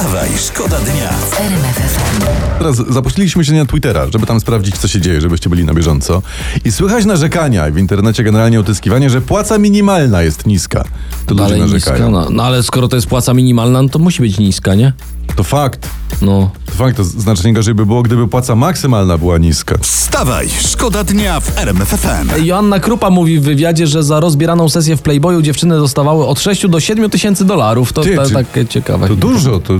Wstawaj, szkoda dnia. Teraz zapuściliśmy się na Twittera, żeby tam sprawdzić, co się dzieje, żebyście byli na bieżąco. I słychać narzekania w internecie generalnie utyskiwanie, że płaca minimalna jest niska. To ludzie Dalej narzekają. niska, no, no ale skoro to jest płaca minimalna, no to musi być niska, nie? To fakt. No. To fakt, to znacznie gorzej by było, gdyby płaca maksymalna była niska. Wstawaj, szkoda dnia w RMF FM. Joanna Krupa mówi w wywiadzie, że za rozbieraną sesję w Playboyu dziewczyny dostawały od 6 do 7 tysięcy dolarów. To Ty, ta, czy- takie ciekawe. To dużo, to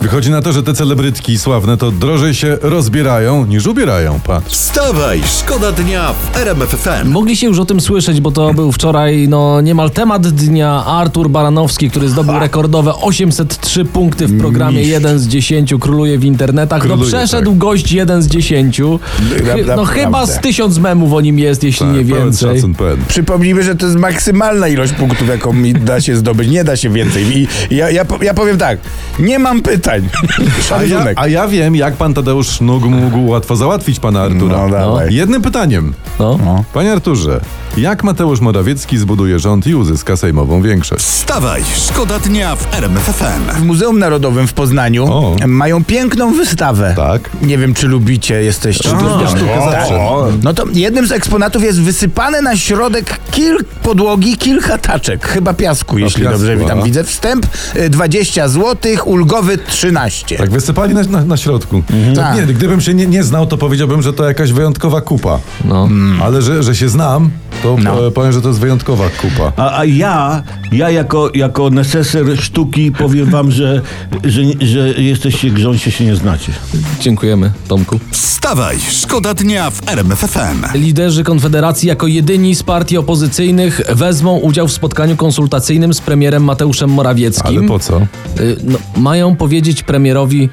wychodzi na to, że te celebrytki sławne to drożej się rozbierają niż ubierają, patrz. Wstawaj, szkoda dnia w RMF FM. Mogliście już o tym słyszeć, bo to był wczoraj no niemal temat dnia. Artur Baranowski, który zdobył rekordowe 803 punkty w programie 1 z 10, króluje w internetach. No Króluje, przeszedł tak. gość 1 z 10. Chy, Prawda, no chyba z tysiąc memów o nim jest, jeśli nie Tak, pełen więcej. szacun, pełen. Przypomnijmy, że to jest maksymalna ilość punktów, jaką mi da się zdobyć. Nie da się więcej. I ja, ja, po- ja powiem tak, nie mam pytań. A ja, a ja wiem, jak pan Tadeusz Sznug mógł łatwo załatwić pana Artura. No dawaj. Jednym pytaniem. No. Panie Arturze, jak Mateusz Morawiecki zbuduje rząd i uzyska sejmową większość? Wstawaj, szkoda dnia w RMF FM. W Muzeum Narodowym w Poznaniu O. mają piękną wystawę. Tak. Nie wiem, czy lubicie, jesteście. Lubią. sztukę O, zawsze. o. No to jednym z eksponatów jest wysypane na środek kil podłogi kilka taczek. Chyba piasku, jeśli piasku, dobrze tam widzę. Wstęp y, 20 zł, ulgowy 13. Tak wysypali na, na, na środku. Tak. Nie, gdybym się nie, nie znał, to powiedziałbym, że to jakaś wyjątkowa kupa. No. Ale że, że się znam, to No. e, powiem, że to jest wyjątkowa kupa. A, a ja, ja jako, jako neseser sztuki powiem wam, że, że, że jesteście grząście się nie znacie. Dziękujemy, Tomku. Wstawaj, szkoda dnia w RMF FM. Liderzy Konfederacji jako jedyni z partii opozycyjnych wezmą udział w spotkaniu konsultacyjnym z premierem Mateuszem Morawieckim. Ale po co? Y, No, mają powiedzieć premierowi,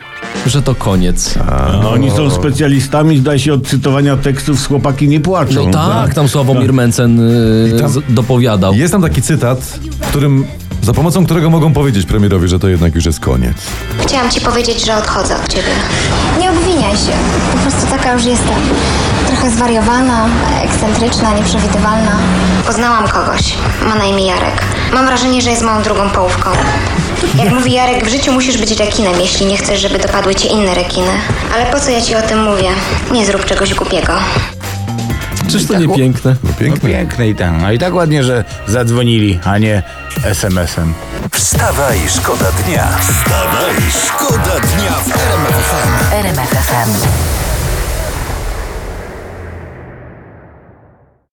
że to koniec. A oni są specjalistami, zdaje się, od cytowania tekstów z chłopaki nie płaczą. No tak, tam Sławomir Mencen y, I tam- dopowiadał. Jest tam taki cytat, w którym, za pomocą którego mogą powiedzieć premierowi, że to jednak już jest koniec. Chciałam ci powiedzieć, że odchodzę od ciebie. Nie obwiniaj się. Po prostu taka już jestem. Trochę zwariowana, ekscentryczna, nieprzewidywalna. Poznałam kogoś. Ma na imię Jarek. Mam wrażenie, że jest moją drugą połówką. Jak mówi Jarek, w życiu musisz być rekinem, jeśli nie chcesz, żeby dopadły cię inne rekiny. Ale po co ja ci o tym mówię? Nie zrób czegoś głupiego. Czyż to nie piękne? No No pięknie. piękne i tak. A i tak ładnie, że zadzwonili, a nie SMS-em. Wstawaj, szkoda dnia. Wstawaj, szkoda dnia w RMF FM. RMFFM.